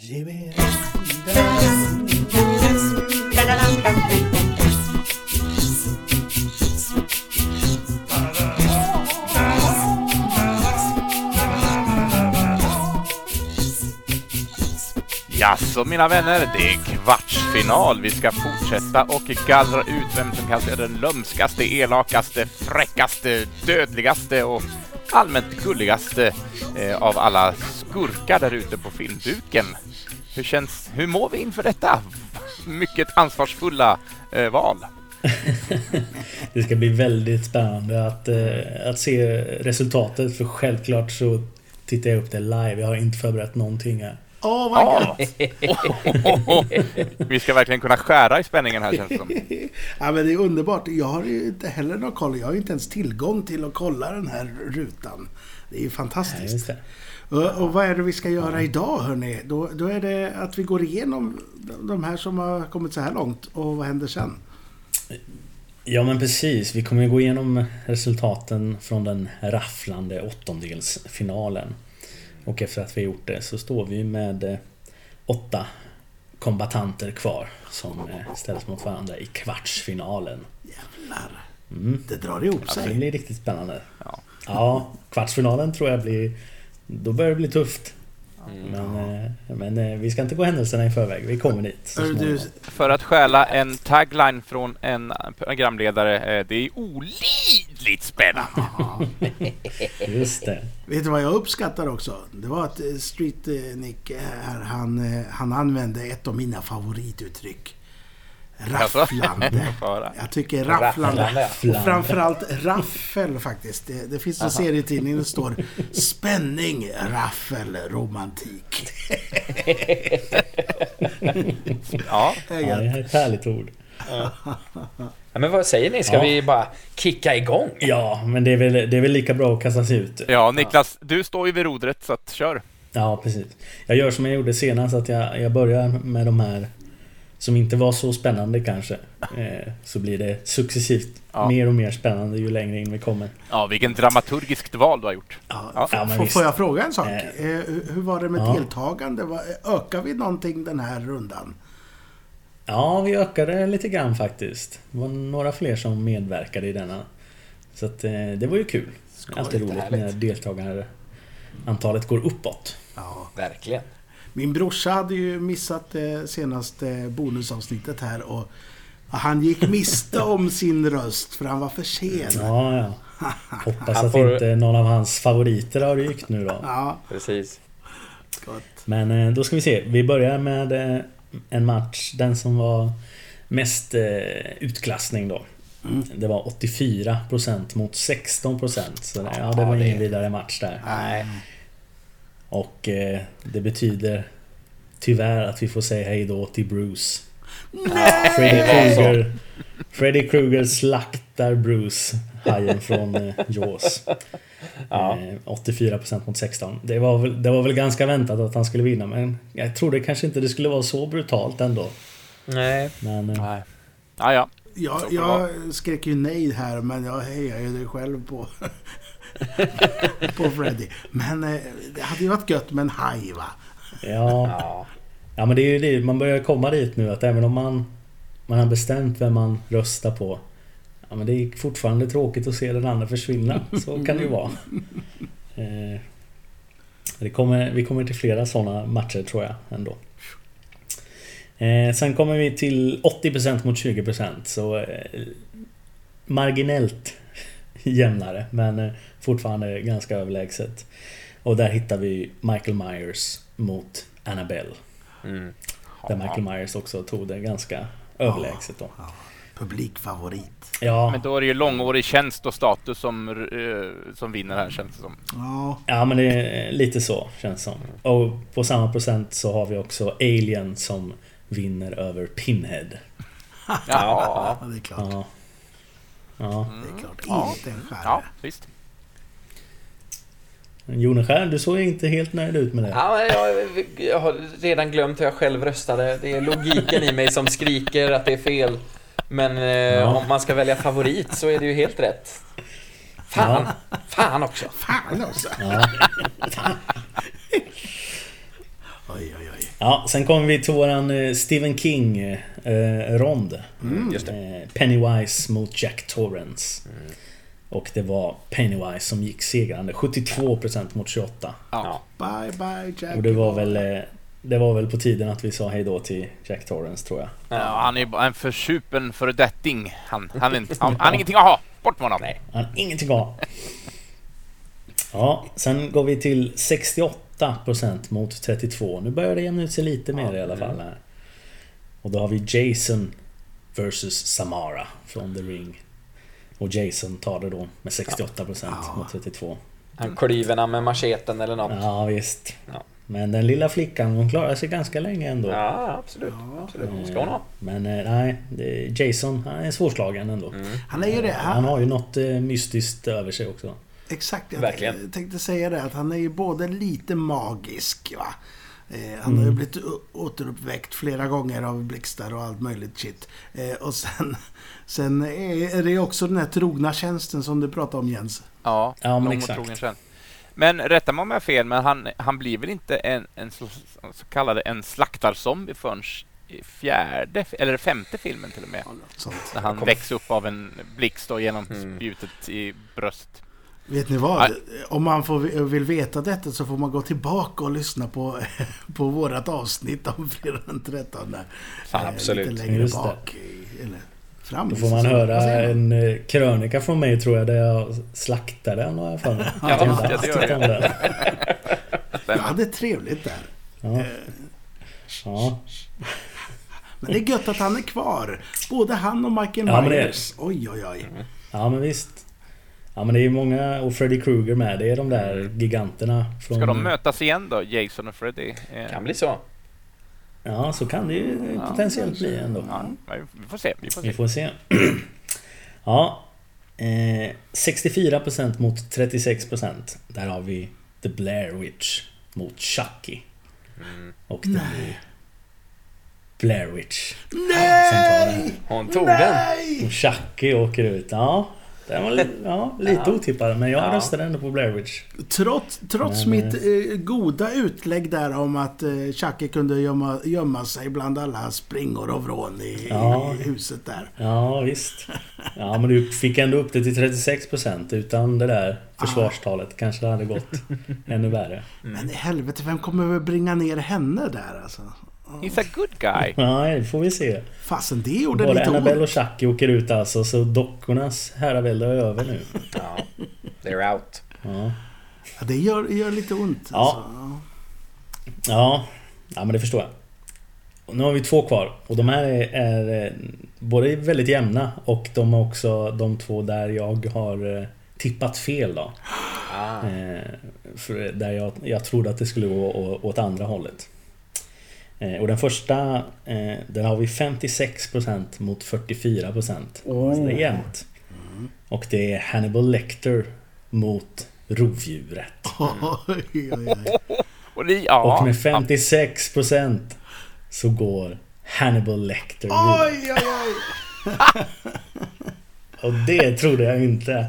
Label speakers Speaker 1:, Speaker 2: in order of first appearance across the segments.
Speaker 1: Ge mig
Speaker 2: Jaså mina vänner, det är kvartsfinal. Vi ska fortsätta och gallra ut vem som kanske är den lömskaste, elakaste, fräckaste, dödligaste och allmänt gulligaste eh, av alla skurkar där ute på filmduken. Hur känns, hur mår vi inför detta? Mycket ansvarsfulla eh, val.
Speaker 3: det ska bli väldigt spännande att, eh, att se resultatet för självklart så tittar jag upp det live. Jag har inte förberett någonting här.
Speaker 1: Åh, oh, vad
Speaker 2: Ja. Vi ska verkligen kunna skära i spänningen här känns det som.
Speaker 1: ja, men det är underbart. Jag har ju inte heller någon koll. Jag har ju inte ens tillgång till att kolla den här rutan. Det är ju
Speaker 3: Ja,
Speaker 1: fantastiskt.
Speaker 3: det.
Speaker 1: Och, och vad är det vi ska göra idag hörni? Då, då är det att vi går igenom de- här som har kommit så här långt och vad händer sen?
Speaker 3: Ja men precis. Vi kommer gå igenom resultaten från den rafflande åttondelsfinalen. Och efter att vi har gjort det så står vi med eh, åtta kombatanter kvar som eh, ställs mot varandra i kvartsfinalen.
Speaker 1: Jävlar.
Speaker 3: Mm.
Speaker 1: Det drar ihop
Speaker 3: Så det
Speaker 1: sig.
Speaker 3: blir riktigt spännande.
Speaker 2: Ja.
Speaker 3: Ja, kvartsfinalen tror jag blir... Då börjar det bli tufft. Men, eh, men eh, vi ska inte gå händelserna i förväg. Vi kommer dit.
Speaker 2: För att stjäla en tagline från en programledare, eh, det är olidligt spännande.
Speaker 3: Just det.
Speaker 1: vet du vad jag uppskattar också? Det var att Street Nick här, han, han använde ett av mina favorituttryck.
Speaker 2: Alltså?
Speaker 1: Rafflande. Jag tycker rafflande.
Speaker 4: Rafflande,
Speaker 1: Och framförallt raffel faktiskt. Det, det finns en serietidning där det står spänning, raffel, romantik.
Speaker 2: Ja,
Speaker 3: Ja, det är ett härligt ord.
Speaker 4: Ja, men vad säger ni? Ska
Speaker 3: Ja.
Speaker 4: vi bara kicka igång?
Speaker 3: Ja, men det är, väl, det är väl lika bra att kasta sig ut.
Speaker 2: ja Niklas, du står ju vid rodret så att kör.
Speaker 3: Ja, precis. Jag gör som jag gjorde senast, att jag, jag börjar med de här som inte var så spännande kanske. Eh, så blir det successivt
Speaker 2: Ja.
Speaker 3: mer och mer spännande ju längre in vi kommer.
Speaker 2: Ja, vilken dramaturgiskt val du har gjort.
Speaker 1: Ja,
Speaker 2: Ja.
Speaker 1: får, jag fråga en sak?
Speaker 3: Eh.
Speaker 1: Eh, hur var det med
Speaker 3: Ja.
Speaker 1: deltagande? Ökar vi någonting den här rundan?
Speaker 3: Ja, vi ökade lite grann faktiskt. Det var några fler som medverkade i denna. Så att, eh, det var ju kul. Alltid roligt
Speaker 4: härligt.
Speaker 3: när deltagare antalet går uppåt.
Speaker 1: Ja.
Speaker 4: Verkligen.
Speaker 1: Min brorsa hade ju missat det senaste bonusavsnittet här och han gick miste om sin röst för han var för sen.
Speaker 3: Ja, ja. Hoppas att
Speaker 4: får-
Speaker 3: inte någon av hans favoriter har rykt nu då.
Speaker 1: Ja,
Speaker 4: Precis.
Speaker 1: gott.
Speaker 3: Men eh, då ska vi se. Vi börjar med eh, en match. Den som var mest eh, utklassning då. Det var 84% mot 16% Så det, ja, det var
Speaker 4: det-
Speaker 3: ingen vidare match där.
Speaker 4: Nej.
Speaker 3: Och eh, det betyder tyvärr att vi får säga hej då till Bruce. Freddy. Krueger Freddy Krueger slaktar Bruce, hajen från eh, Jaws.
Speaker 4: Ja.
Speaker 3: Eh, 84% mot 16. Det var, väl, det var väl ganska väntat att han skulle vinna men jag trodde kanske inte det skulle vara så brutalt ändå.
Speaker 4: Nej.
Speaker 3: Men eh,
Speaker 2: Nej. Ja, ja.
Speaker 1: Jag, jag skrek ju nej här men jag hejar ju dig själv på, på Freddy. Men eh, det hade ju varit gött med en haj va?
Speaker 3: ja,
Speaker 4: Ja.
Speaker 3: ja men det är ju det, man börjar komma dit nu att även om man, man har bestämt vem man röstar på Ja men det är fortfarande tråkigt att se den andra försvinna. Så kan det ju vara. Eh, det kommer, vi kommer till flera sådana matcher tror jag ändå. Eh, sen kommer vi till 80% mot 20% så eh, marginellt jämnare men eh, fortfarande ganska överlägset. Och där hittar vi Michael Myers mot Annabelle.
Speaker 4: Mm.
Speaker 3: Där Michael Myers också tog det ganska överlägset då.
Speaker 1: Ja, publikfavorit.
Speaker 3: Ja,
Speaker 2: Men då är det ju långårig tjänst och status som, eh, som vinner här känns det som.
Speaker 1: Ja,
Speaker 3: ja men det är lite så känns som. Och på samma procent så har vi också Alien som vinner över Pinhead.
Speaker 4: Ja.
Speaker 1: ja, det är klart.
Speaker 3: Ja. Ja.
Speaker 1: Det är klart.
Speaker 2: Ja.
Speaker 1: Inte en skärra.
Speaker 2: Ja, visst.
Speaker 3: Joneskär, du såg inte helt nöjd ut med det.
Speaker 4: Ja, jag, jag har redan glömt hur jag själv röstade. Det är logiken i mig som skriker att det är fel. Men eh, om man ska välja favorit så är det ju helt rätt. Fan! Fan också!
Speaker 1: Fan också!
Speaker 3: Ja.
Speaker 1: Oj, oj, oj.
Speaker 3: Ja, sen kommer vi till våran eh, Stephen King-rond.
Speaker 4: Just det.
Speaker 3: Eh, Pennywise mot Jack Torrance. Och det var Pennywise som gick segrande. 72% mot 28.
Speaker 4: Ja.
Speaker 1: Bye bye Jack.
Speaker 3: Och det var väl... eh, Det var väl på tiden att vi sa hejdå till Jack Torrance tror jag.
Speaker 2: Ja, han är en försupen föredetting. Han, han, han, han har ingenting att ha. Bort med honom.
Speaker 4: Nej.
Speaker 3: Han har ingenting att ha. Ja, sen går vi till 68% mot 32. Nu börjar det jämna ut sig lite mer i alla fall här. Och då har vi Jason versus Samara från The Ring. Och Jason tar det då med 68% mot 32.
Speaker 4: Han klyver han med macheten eller något.
Speaker 3: Ja visst.
Speaker 4: Ja.
Speaker 3: Men den lilla flickan hon klarar sig ganska länge ändå.
Speaker 4: Ja, absolut. absolut. Ska hon ha.
Speaker 3: Men eh, nej, Jason han är svårslagen ändå.
Speaker 1: Han är ju det.
Speaker 3: Han
Speaker 1: Han,
Speaker 3: har ju något eh, mystiskt över sig också.
Speaker 1: Exakt, jag
Speaker 4: Verkligen.
Speaker 1: tänkte säga det. Att han är ju både lite magisk va. Eh, han har
Speaker 3: Mm.
Speaker 1: ju blivit å- återuppväckt flera gånger av blixtar och allt möjligt shit. Eh, och sen, sen är det ju också den här trogna tjänsten som du pratade om Jens.
Speaker 2: Ja,
Speaker 3: Ja, men
Speaker 2: och
Speaker 3: exakt.
Speaker 2: trogen tjänst. Men rätta mig om jag har fel, men han, han blir väl inte en, en så, så kallad en slaktarzombie förrän i fjärde, eller femte filmen till och med.
Speaker 1: Sånt.
Speaker 2: När han
Speaker 4: kom-
Speaker 2: väcks upp av en blixt då genom
Speaker 4: Mm.
Speaker 2: spjutet i bröst.
Speaker 1: Vet ni vad? Om man får, vill veta detta så får man gå tillbaka och lyssna på, på vårat avsnitt om fredag den 13.
Speaker 2: Fan,
Speaker 4: absolut.
Speaker 1: Lite längre
Speaker 3: Just
Speaker 1: bak. Eller fram
Speaker 3: Då får man höra en eh, krönika från mig tror jag där jag slaktar den har jag för mig.
Speaker 2: Ja,
Speaker 3: Jag
Speaker 2: just
Speaker 3: inte
Speaker 2: det.
Speaker 1: Jag hade trevligt där.
Speaker 3: Ja. ja.
Speaker 1: Men det är gött att han är kvar. Både han och Michael
Speaker 3: Ja, men det är-
Speaker 1: Myers. Oj, oj, oj.
Speaker 3: ja men visst. Ja men det är ju många, och Freddy Krueger med. Det är de där giganterna. Från,
Speaker 2: Ska de mötas igen då, Jason och Freddy? Eh,
Speaker 4: Kan bli så.
Speaker 3: Ja så kan det ju potentiellt bli ändå.
Speaker 2: Ja, vi får se. Vi får
Speaker 3: Vi
Speaker 2: se.
Speaker 3: får se. ja. Eh, 64% mot 36%. Där har vi The Blair Witch mot Chucky. Och det blir Blair Witch. Som tar det.
Speaker 1: Nej!
Speaker 4: Hon tog den.
Speaker 1: Nej!
Speaker 3: Och Chucky åker ut. Ja, den var li- ja, lite
Speaker 4: Ja.
Speaker 3: otippad. Men jag
Speaker 4: Ja.
Speaker 3: röstade ändå på Blair Witch.
Speaker 1: Trots, trots
Speaker 3: Men,
Speaker 1: mitt eh, goda utlägg där om att eh, Chucky kunde gömma, gömma sig bland alla springor och vrån i,
Speaker 3: Ja.
Speaker 1: i huset där.
Speaker 3: Ja, visst. Ja, men du fick ändå upp det till 36% utan det där försvarstalet. Kanske det hade gått ännu värre.
Speaker 1: Men i helvete, vem kommer att bringa ner henne där alltså?
Speaker 2: He's a good guy.
Speaker 3: Ja, det får vi se.
Speaker 1: Fasen, det gjorde
Speaker 3: Både
Speaker 1: lite
Speaker 3: Annabelle och. Chucky åker ut alltså, så dockornas herravälde är över nu.
Speaker 4: Ja. They're out.
Speaker 3: Ja.
Speaker 1: Ja, det gör, gör lite ont.
Speaker 3: Ja.
Speaker 1: Alltså.
Speaker 3: Ja, ja men det förstår jag. Och nu har vi två kvar och de här är, är eh, både väldigt jämna och de är också de två där jag har eh, tippat fel då.
Speaker 4: Ah.
Speaker 3: Eh, för där jag, jag trodde att det skulle gå åt andra hållet. Eh, och den första, eh, där har vi 56% mot 44%. Så det är jämnt. Och det är Hannibal Lecter mot rovdjuret.
Speaker 1: Oj.
Speaker 2: Och det, ja,
Speaker 3: Och med 56% så går Hannibal Lecter.
Speaker 1: Oj, oj, oj.
Speaker 3: Och det trodde jag inte.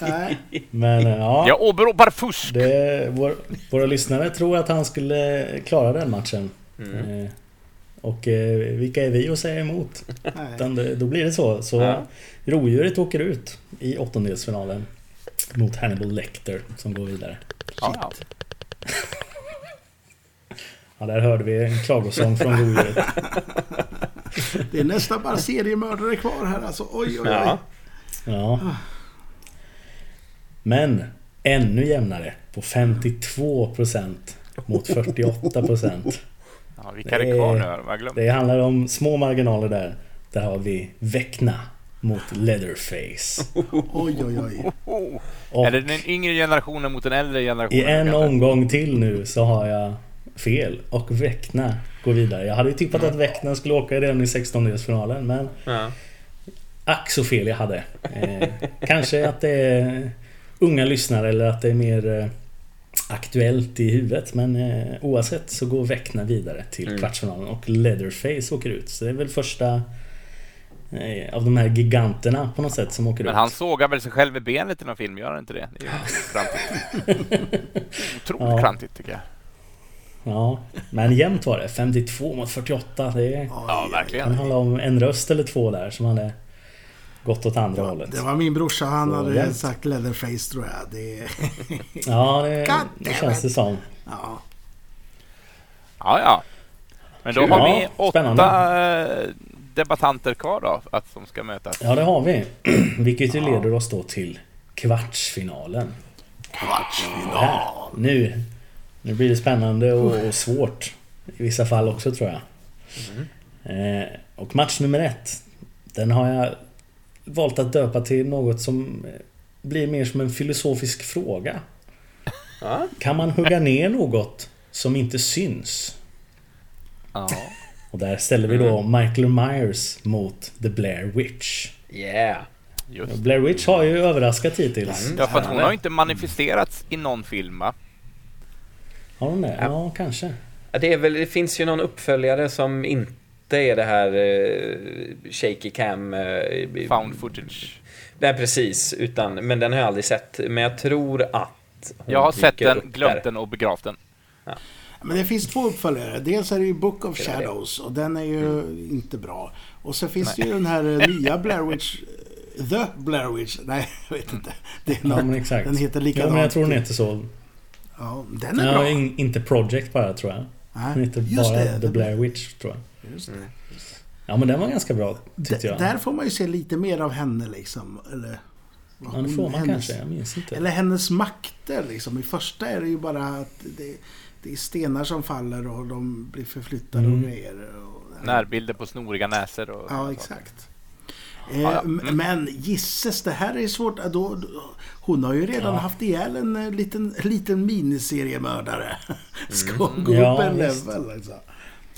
Speaker 1: Nej.
Speaker 3: Men eh, ja.
Speaker 2: jag åberopar fusk.
Speaker 3: Det, vår, våra lyssnare tror att han skulle klara den matchen.
Speaker 4: Mm.
Speaker 3: Eh, och eh, vilka är vi att säga emot? Utan då blir det så. Så
Speaker 4: Ja.
Speaker 3: rovdjuret åker ut i åttondelsfinalen mot Hannibal Lecter som går vidare.
Speaker 2: Ja, ja.
Speaker 3: Där hörde vi en klagosång från rovdjuret.
Speaker 1: Det är nästan bara seriemördare kvar här alltså. Oj, oj, oj.
Speaker 4: Ja.
Speaker 3: Ja. Men ännu jämnare på 52% mot 48%.
Speaker 2: Ja, vilka är det kvar nu? Jag glömt.
Speaker 3: Det handlar om små marginaler där. Där har vi Vecna mot Leatherface.
Speaker 1: Oj, oj, oj.
Speaker 3: Och
Speaker 2: Är det den yngre generationen mot den äldre generationen?
Speaker 3: i en
Speaker 2: kanske?
Speaker 3: omgång till nu så har jag fel och Vecna går vidare. Jag hade ju tippat att Vecna skulle åka redan i 16-delsfinalen men
Speaker 4: Ja.
Speaker 3: ack så fel jag hade. Eh, kanske att det är unga lyssnare eller att det är mer eh, aktuellt i huvudet men eh, oavsett så går Vecna vidare till
Speaker 4: Mm.
Speaker 3: kvartsfinalen och Leatherface åker ut. Så det är väl första eh, av de här giganterna på något sätt som åker
Speaker 2: Men
Speaker 3: ut.
Speaker 2: han sågar väl sig själv i benet i någon film, gör han inte det? Det är klantigt. Otroligt
Speaker 3: Ja.
Speaker 2: klantigt tycker jag.
Speaker 3: Ja, men jämnt var det. 52 mot 48. Det är,
Speaker 2: Ja, verkligen.
Speaker 3: handla om en röst eller två där som hade gått åt andra hållet.
Speaker 1: Det var min brorsa, han
Speaker 3: Så
Speaker 1: hade
Speaker 3: jämnt.
Speaker 1: sagt Leatherface tror jag. Det,
Speaker 3: Ja, det, det känns det som.
Speaker 1: ja.
Speaker 2: Ja, ja. Men då
Speaker 3: Kul.
Speaker 2: har
Speaker 3: Ja,
Speaker 2: vi åtta
Speaker 3: spännande.
Speaker 2: eh, debattanter kvar då, att som ska mötas.
Speaker 3: Ja, det har vi. Vilket ju leder oss då till kvartsfinalen.
Speaker 1: Kvartsfinal.
Speaker 3: Nu, nu blir det spännande och, och svårt. I vissa fall också tror jag. Eh, och match nummer ett. Den har jag valt att döpa till något som eh, blir mer som en filosofisk fråga.
Speaker 4: Ja.
Speaker 3: Kan man hugga ner något som inte syns?
Speaker 2: Ja.
Speaker 3: Och där ställer vi då Michael Myers mot The Blair Witch.
Speaker 4: Yeah.
Speaker 2: Just.
Speaker 3: Blair Witch har ju överraskat hittills.
Speaker 4: Mm.
Speaker 2: Ja, för att hon har inte manifesterats i någon film va?
Speaker 3: Har hon det? Ja, kanske.
Speaker 4: Det, är väl, det finns ju någon uppföljare som inte är det här eh, shaky cam... Eh,
Speaker 2: Found footage.
Speaker 4: Nej, precis. Utan, men den har jag aldrig sett. Men jag tror att
Speaker 2: Jag har sett den, glömt
Speaker 4: där.
Speaker 2: den och begravt den.
Speaker 1: Men det finns två uppföljare. Dels är det ju Book of
Speaker 4: Det det.
Speaker 1: Shadows och den är ju inte bra. Och så finns det ju den här eh, nya Blair Witch. eh, The Blair Witch. Nej, jag vet inte. Det är
Speaker 3: Ja, men exakt.
Speaker 1: Den heter
Speaker 3: Ja,
Speaker 1: likadant.
Speaker 3: men jag tror den heter så.
Speaker 1: Ja, den är
Speaker 3: Ja,
Speaker 1: bra.
Speaker 3: in, inte Project bara tror jag.
Speaker 1: Nej,
Speaker 3: Den heter
Speaker 1: just
Speaker 3: bara
Speaker 1: det,
Speaker 3: The Blair Witch tror jag.
Speaker 1: Just det.
Speaker 3: Ja men den var ganska bra tyckte
Speaker 1: D-
Speaker 3: jag.
Speaker 1: Där får man ju se lite mer av henne liksom. Eller, vad
Speaker 3: Ja det får man
Speaker 1: hennes,
Speaker 3: kanske, jag minns inte.
Speaker 1: Eller hennes makter liksom. I första är det ju bara att det, det är stenar som faller och de blir förflyttade
Speaker 3: Mm.
Speaker 1: och grejer. Och,
Speaker 2: Närbilder på snoriga näsor och
Speaker 1: Ja, exakt. Eh,
Speaker 2: Ja, ja.
Speaker 1: m-
Speaker 2: Mm.
Speaker 1: Men gisses, det här är svårt. Då, då, hon har ju redan
Speaker 3: Ja.
Speaker 1: haft ihjäl en eh, liten, liten miniseriemördare. Ska hon gå
Speaker 3: Mm. Ja,
Speaker 1: upp en level liksom?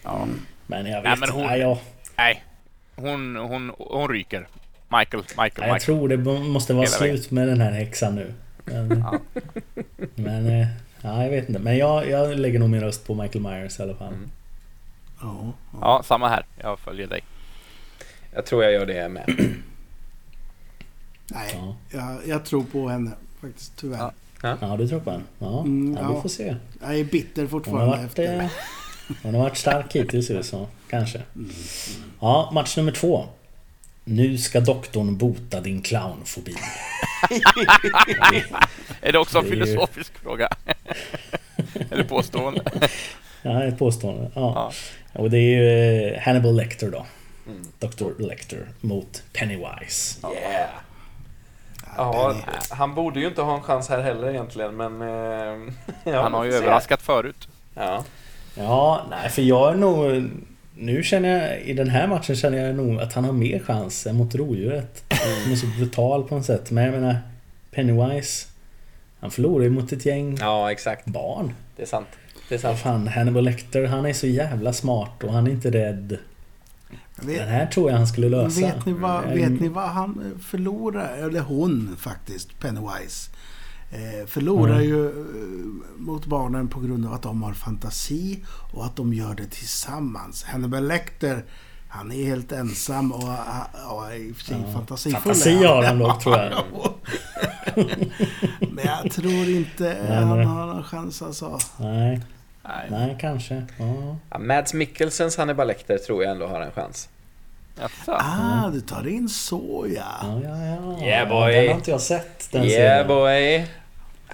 Speaker 2: Ja.
Speaker 3: Men jag vet
Speaker 2: Nej, men hon-
Speaker 3: nej, jag,
Speaker 2: Nej, hon, hon, hon ryker. Michael, Michael,
Speaker 3: nej, jag
Speaker 2: Michael.
Speaker 3: tror det måste vara
Speaker 2: Hela
Speaker 3: slut med den här häxan nu. Men,
Speaker 2: Ja.
Speaker 3: men eh, ja, jag vet inte. Men jag, jag lägger nog min röst på Michael Myers i alla fall.
Speaker 4: Mm.
Speaker 1: Ja, ja.
Speaker 2: Ja, samma här. Jag följer dig.
Speaker 4: Jag tror jag gör det med.
Speaker 1: Nej,
Speaker 3: Ja.
Speaker 1: jag, jag tror på henne faktiskt, tyvärr.
Speaker 2: Ja.
Speaker 3: Ja, du tror på den? Ja,
Speaker 1: Mm,
Speaker 3: ja, vi får se.
Speaker 1: Jag är bitter
Speaker 3: Hon har
Speaker 1: fortfarande
Speaker 3: varit,
Speaker 1: efter.
Speaker 3: eh, hon har varit stark hittills ju, så kanske.
Speaker 1: Mm.
Speaker 3: Ja, match nummer två. Nu ska doktorn bota din clownfobi.
Speaker 2: Är det också en
Speaker 3: Det är ju-
Speaker 2: filosofisk fråga? Eller påstående?
Speaker 3: Ja, ett påstående. Ja.
Speaker 2: Ja.
Speaker 3: Och det är ju eh, Hannibal Lecter då.
Speaker 4: Mm.
Speaker 3: Dr. Lecter mot Pennywise.
Speaker 4: Yeah.
Speaker 1: Ja,
Speaker 4: Ja, han borde ju inte ha en chans här heller egentligen, men... eh, ja,
Speaker 2: Han har ju överraskat förut.
Speaker 4: Ja.
Speaker 3: Ja, nej för jag är nog... Nu känner jag, i den här matchen känner jag nog att han har mer chans än mot rovdjuret. Han är så brutal på något sätt. Men jag menar, Pennywise... Han förlorar ju mot ett gäng
Speaker 4: ja, exakt.
Speaker 3: barn.
Speaker 4: Det är sant. Det är sant.
Speaker 3: fan, Hannibal Lecter, han är så jävla smart och han är inte rädd. Den
Speaker 1: Vet,
Speaker 3: här tror jag han skulle lösa.
Speaker 1: vet, ni vad,
Speaker 3: Eh,
Speaker 1: vet ni vad han eh, förlorar? Eller hon faktiskt, Pennywise. Eh, förlorar
Speaker 3: Mm.
Speaker 1: ju eh, mot barnen på grund av att de har fantasi och att de gör det tillsammans. Hannibal Lecter, han är helt ensam och ah, ja, i och för sig
Speaker 3: Ja.
Speaker 1: fantasifull.
Speaker 3: Fantasi har han dock, tror jag.
Speaker 1: Men jag tror inte
Speaker 3: Nej,
Speaker 1: han har någon chans alltså.
Speaker 3: Nej,
Speaker 2: Nej.
Speaker 3: nej kanske. Ja.
Speaker 4: Ja, Mads Mikkelsens Hannibal Lecter tror jag ändå har en chans.
Speaker 2: Jaså?
Speaker 1: Ah, du tar in så ja.
Speaker 3: Ja, ja, ja.
Speaker 4: Yeah, boy.
Speaker 3: Den har inte jag sett. Den
Speaker 4: yeah
Speaker 3: serien.
Speaker 4: boy!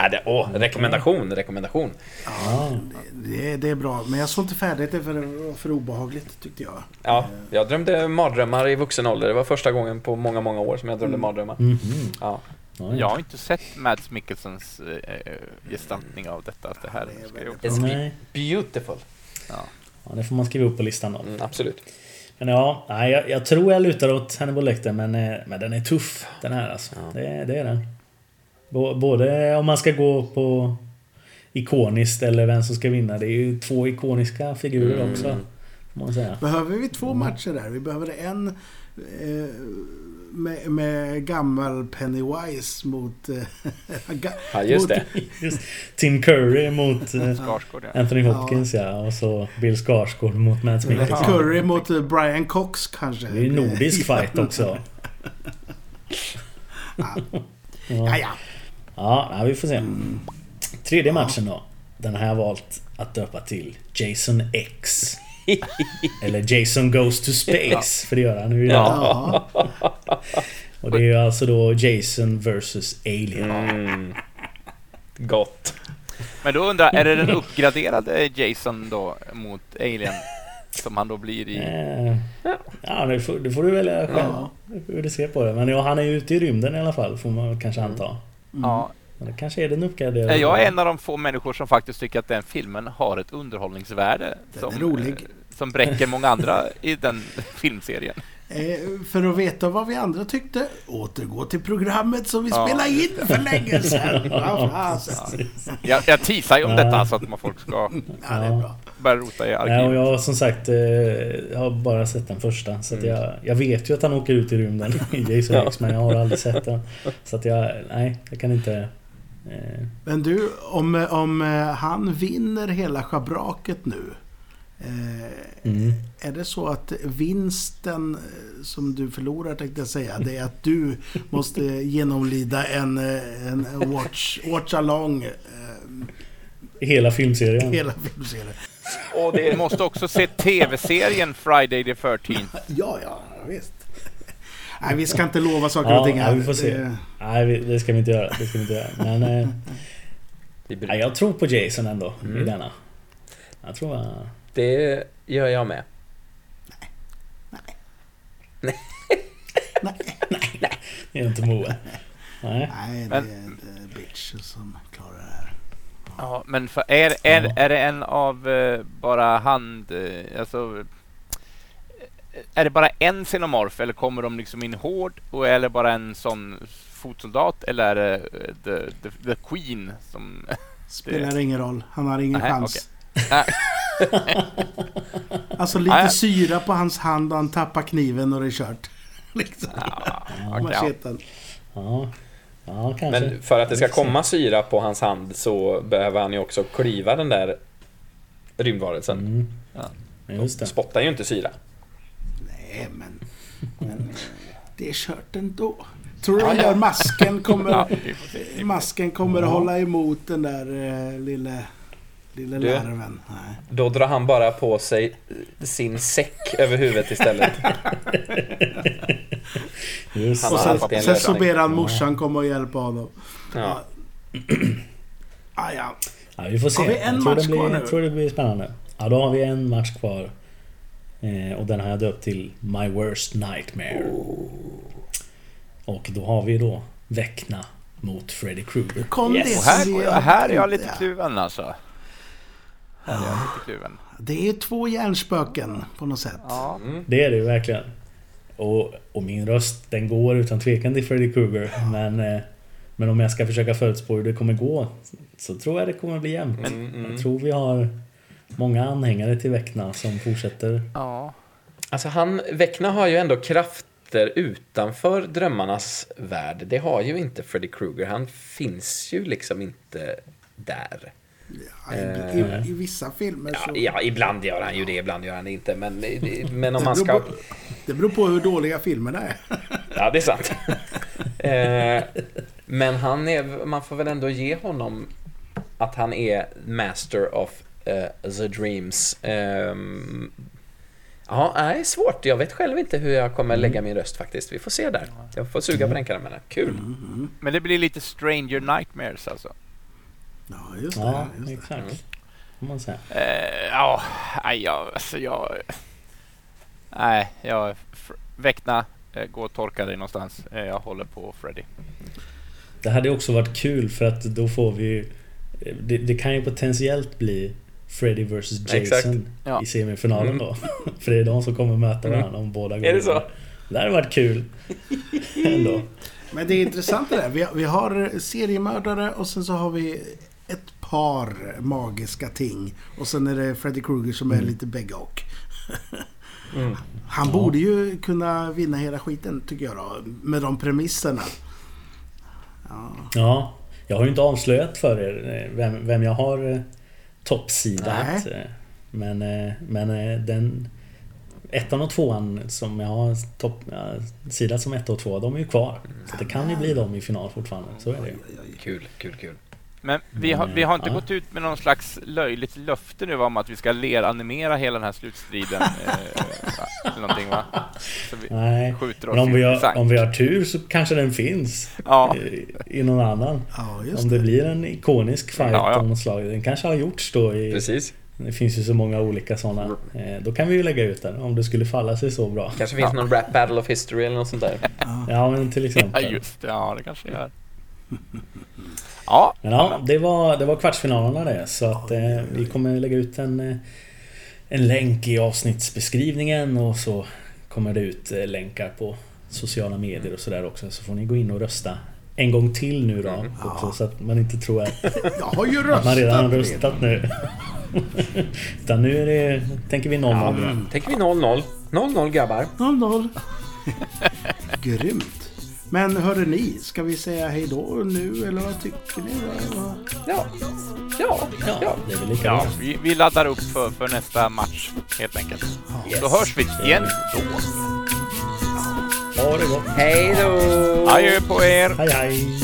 Speaker 4: Ja, det, åh, rekommendation, rekommendation.
Speaker 1: ja det, det, är bra. Men jag såg inte färdigt det för det var för obehagligt tyckte jag.
Speaker 4: Ja, jag drömde mardrömmar i vuxen ålder. Det var första gången på många, många år som jag drömde mardrömmar.
Speaker 3: Mhm.
Speaker 4: Ja.
Speaker 3: Ja,
Speaker 2: Jag har inte sett Mads Mikkelsens eh, gestaltning av detta. Det här
Speaker 1: Ja, det är
Speaker 2: ska jag.
Speaker 3: Nej,
Speaker 4: Beautiful.
Speaker 2: Ja.
Speaker 3: ja, det får man skriva upp på listan då.
Speaker 4: Mm, absolut.
Speaker 3: Men ja, nej, jag, jag tror jag lutar åt Hannibal Lecter men, eh, men den är tuff den här alltså.
Speaker 4: Ja.
Speaker 3: Det, det är den. Bå- Både om man ska gå på ikoniskt eller vem som ska vinna. Det är ju två ikoniska figurer
Speaker 4: Mm.
Speaker 3: också. Får man säga.
Speaker 1: Behöver vi två matcher där? Vi behöver en eh, med, med gammal Pennywise mot... Eh,
Speaker 4: Ja, just
Speaker 1: mot-
Speaker 4: det.
Speaker 3: Just Tim Curry mot eh,
Speaker 2: Skarsgård, ja.
Speaker 3: Anthony Hopkins ja. Och så Bill Skarsgård mot Matt Mikkelsen.
Speaker 2: Ja.
Speaker 1: Curry mot eh, Brian Cox kanske.
Speaker 3: Det är ju nordisk fight också.
Speaker 1: Ja,
Speaker 3: Ja,
Speaker 1: ja.
Speaker 3: ja vi får se. Tredje matchen då. den har jag valt att döpa till Jason X. Eller Jason Goes to Space, för det gör han ju idag.
Speaker 1: Ja.
Speaker 3: Och det är ju alltså då Jason vs Alien.
Speaker 4: Mm. Gott.
Speaker 2: Men då undrar är det den uppgraderade Jason då mot Alien? Som han då blir i...
Speaker 3: Eh, Ja, det får, det får du välja själv.
Speaker 1: Ja.
Speaker 3: Hur du ser på det. Men ja, han är ju ute i rymden i alla fall, får man kanske anta.
Speaker 2: Ja,
Speaker 3: Men det kanske är den uppgraderade.
Speaker 2: jag är en av de få människor som faktiskt tycker att den filmen har ett underhållningsvärde.
Speaker 1: Den
Speaker 2: som,
Speaker 1: är rolig.
Speaker 2: Som bräcker många andra i den filmserien.
Speaker 1: Eh, för att veta vad vi andra tyckte, återgå till programmet som vi
Speaker 2: Ja,
Speaker 1: spelade in för länge sedan. Fasen.
Speaker 2: Jag, jag teasar ju om
Speaker 3: Ja.
Speaker 2: detta så att man folk ska
Speaker 1: Ja, det är bra.
Speaker 2: börja rota i arkivet.
Speaker 3: jag har som sagt eh, jag har bara sett den första. Så att
Speaker 2: Mm.
Speaker 3: jag, jag vet ju att han åker ut i rymden i Jason X, men jag har aldrig sett den. Så att jag, nej, jag kan inte... Eh,
Speaker 1: Men du, om, om han vinner hela schabraket nu. Eh,
Speaker 3: mm.
Speaker 1: är det så att vinsten eh, som du förlorar tänkte jag säga, det är att du måste genomlida en, eh, en watch, watch along
Speaker 3: Hela filmserien.
Speaker 1: hela filmserien.
Speaker 2: Och det måste också se tv-serien Friday the 13th.
Speaker 1: Ja, ja, visst. Nej, vi ska inte lova saker
Speaker 3: Ja,
Speaker 1: och ting här.
Speaker 3: vi får se.
Speaker 1: Det-
Speaker 3: Nej, det ska vi inte göra. Det ska vi inte göra. Men eh, nej, jag tror på Jason ändå i
Speaker 4: Mm.
Speaker 3: denna. Jag tror... eh,
Speaker 4: Det gör jag med.
Speaker 3: Det är inte Moe. Nej.
Speaker 1: Nej, det
Speaker 2: Men-
Speaker 1: är en bitch som klarar det här.
Speaker 2: Ja, men för, är, är,
Speaker 3: Ja.
Speaker 2: är det en av eh, bara hand... Eh, alltså, eh, är det bara en xenomorf eller kommer de liksom in hård och är det bara en sån fotsoldat eller är det eh, the, the, the Queen som...
Speaker 1: Spelar ingen roll. Han har ingen
Speaker 2: Nej,
Speaker 1: chans.
Speaker 2: Nej.
Speaker 1: Alltså lite
Speaker 2: Nej.
Speaker 1: syra på hans hand och han tappar kniven och det är kört. Liksom.
Speaker 2: Ja.
Speaker 1: Macheten.
Speaker 3: Ja. Ja, kanske.
Speaker 4: Men för att det ska komma syra på hans hand så behöver han ju också klyva den där rymdvarelsen.
Speaker 3: Mm.
Speaker 2: Ja.
Speaker 3: Just det.
Speaker 4: Spottar ju inte syra.
Speaker 1: Nej, men... men det är kört ändå. Tror du
Speaker 4: Ja, ja.
Speaker 1: masken kommer, masken kommer att hålla emot den där eh, lille, lille
Speaker 4: Du.
Speaker 1: larven? Nej.
Speaker 4: Då drar han bara på sig sin säck över huvudet istället.
Speaker 3: Just
Speaker 4: Han
Speaker 1: Och sen, sen så ber han morsan komma och hjälpa honom.
Speaker 4: Ja.
Speaker 1: Ah, ja.
Speaker 3: Ja, vi får se.
Speaker 1: Har vi en match
Speaker 3: det blir,
Speaker 1: kvar nu?
Speaker 3: Jag tror det blir spännande. Ja, då har vi en match kvar. Eh, och den har jag döpt till My Worst Nightmare. Och då har vi då Väckna mot Freddy Krueger.
Speaker 1: Kom
Speaker 3: Yes.
Speaker 1: det
Speaker 2: Och här, jag- här är jag lite kluven alltså. Här är jag lite kluven.
Speaker 1: Det är två hjärnspöken på något sätt.
Speaker 2: Ja.
Speaker 3: Det är det verkligen. Och, och min röst, den går utan tvekan till Freddy Krueger. Men, eh, men om jag ska försöka förutspå hur det kommer gå så tror jag det kommer bli jämnt.
Speaker 4: Mm, mm.
Speaker 3: Jag tror vi har många anhängare till Väckna som fortsätter.
Speaker 2: ja.
Speaker 4: Alltså han, Väckna har ju ändå krafter utanför drömmarnas värld. Det har ju inte Freddy Krueger. Han finns ju liksom inte där.
Speaker 1: Ja, i, i, I vissa filmer så...
Speaker 4: Ja, ja, ibland gör han ju det, ibland gör han det inte. Men, men om man
Speaker 1: det,
Speaker 4: ska...
Speaker 1: på, det beror på hur dåliga filmerna är.
Speaker 4: Ja, det är sant. eh, men han är, man får väl ändå ge honom att han är master of eh, the dreams. Ehm, ja, nej, svårt. Jag vet själv inte hur jag kommer lägga min röst faktiskt. Vi får se där. Jag får suga på den karamellen. Kul.
Speaker 2: Men det blir lite Stranger Nightmares alltså.
Speaker 1: Ja, just det.
Speaker 3: Ja,
Speaker 1: just det.
Speaker 3: exakt. Får man säga.
Speaker 2: Eh, Ja, nej, jag, alltså jag... Nej, jag... Väckna, eh, gå och torka dig någonstans. Eh, Jag håller på Freddy.
Speaker 3: Det hade också varit kul för att då får vi Det, det kan ju potentiellt bli Freddy vs Jason
Speaker 4: Exakt.
Speaker 2: Ja.
Speaker 3: i semifinalen
Speaker 4: Mm.
Speaker 3: då. För det är de som kommer möta varandra om båda gångerna.
Speaker 4: Är det så?
Speaker 3: Det hade varit kul. Ändå.
Speaker 1: Men det är intressant det där. Vi, vi har seriemördare och sen så har vi par magiska ting. Och sen är det Freddy Krueger som är lite bägge och.
Speaker 4: Mm.
Speaker 1: Han
Speaker 3: Ja.
Speaker 1: borde ju kunna vinna hela skiten tycker jag då. Med de premisserna. Ja.
Speaker 3: Ja, jag har ju inte avslöjat för er eh, vem, vem jag har eh, toppsidat. Eh, Men, men den... Ettan och tvåan som jag har topp, ja, sidat som ett och två, de är ju kvar. Så det kan ju bli dem i final fortfarande. Så är det ju.
Speaker 4: Kul, kul, kul.
Speaker 2: Men vi har, vi har inte
Speaker 3: Ja.
Speaker 2: gått ut med någon slags löjligt löfte nu om att vi ska leranimera hela den här slutstriden. eh, eller någonting va? Så vi
Speaker 3: Nej.
Speaker 2: skjuter oss
Speaker 3: Men om vi, har, om vi har tur så kanske den finns
Speaker 2: Ja,
Speaker 3: i, i någon annan.
Speaker 1: Ja, just
Speaker 3: Om det
Speaker 1: det.
Speaker 3: blir en ikonisk fight
Speaker 2: Ja, ja.
Speaker 3: av något slag. Den kanske har gjorts då i...
Speaker 4: Precis.
Speaker 3: Det finns ju så många olika sådana. Eh, Då kan vi ju lägga ut den om det skulle falla sig så bra.
Speaker 4: Kanske finns någon rap battle of history eller något sånt där.
Speaker 3: Ja men till
Speaker 2: ja
Speaker 3: exempel.
Speaker 2: just det. Ja, det kanske gör. Ja,
Speaker 3: Men ja, det var, det var kvartsfinalerna det. Så att eh, vi kommer lägga ut en, eh, en länk i avsnittsbeskrivningen och så kommer det ut eh, länkar på sociala medier och sådär också. Så får ni gå in och rösta en gång till nu då. Också, så att man inte tror att
Speaker 1: Jag har ju
Speaker 3: man redan har röstat nu. Utan nu är det, tänker vi 0-0.
Speaker 2: Ja.
Speaker 3: Ja.
Speaker 4: Tänker vi 0-0. 0-0 grabbar.
Speaker 1: 0-0. Grymt. Men hörde ni, ska vi säga hej då nu eller vad tycker ni? Vad-
Speaker 4: Ja. Ja. Ja.
Speaker 3: Ja, det är väl lika
Speaker 2: ja vi, vi laddar upp för, för nästa match helt enkelt.
Speaker 3: Yes.
Speaker 2: Då hörs vi igen då.
Speaker 3: Ha det gott.
Speaker 4: Hej då!
Speaker 2: Adjö på er!
Speaker 3: Hej hej!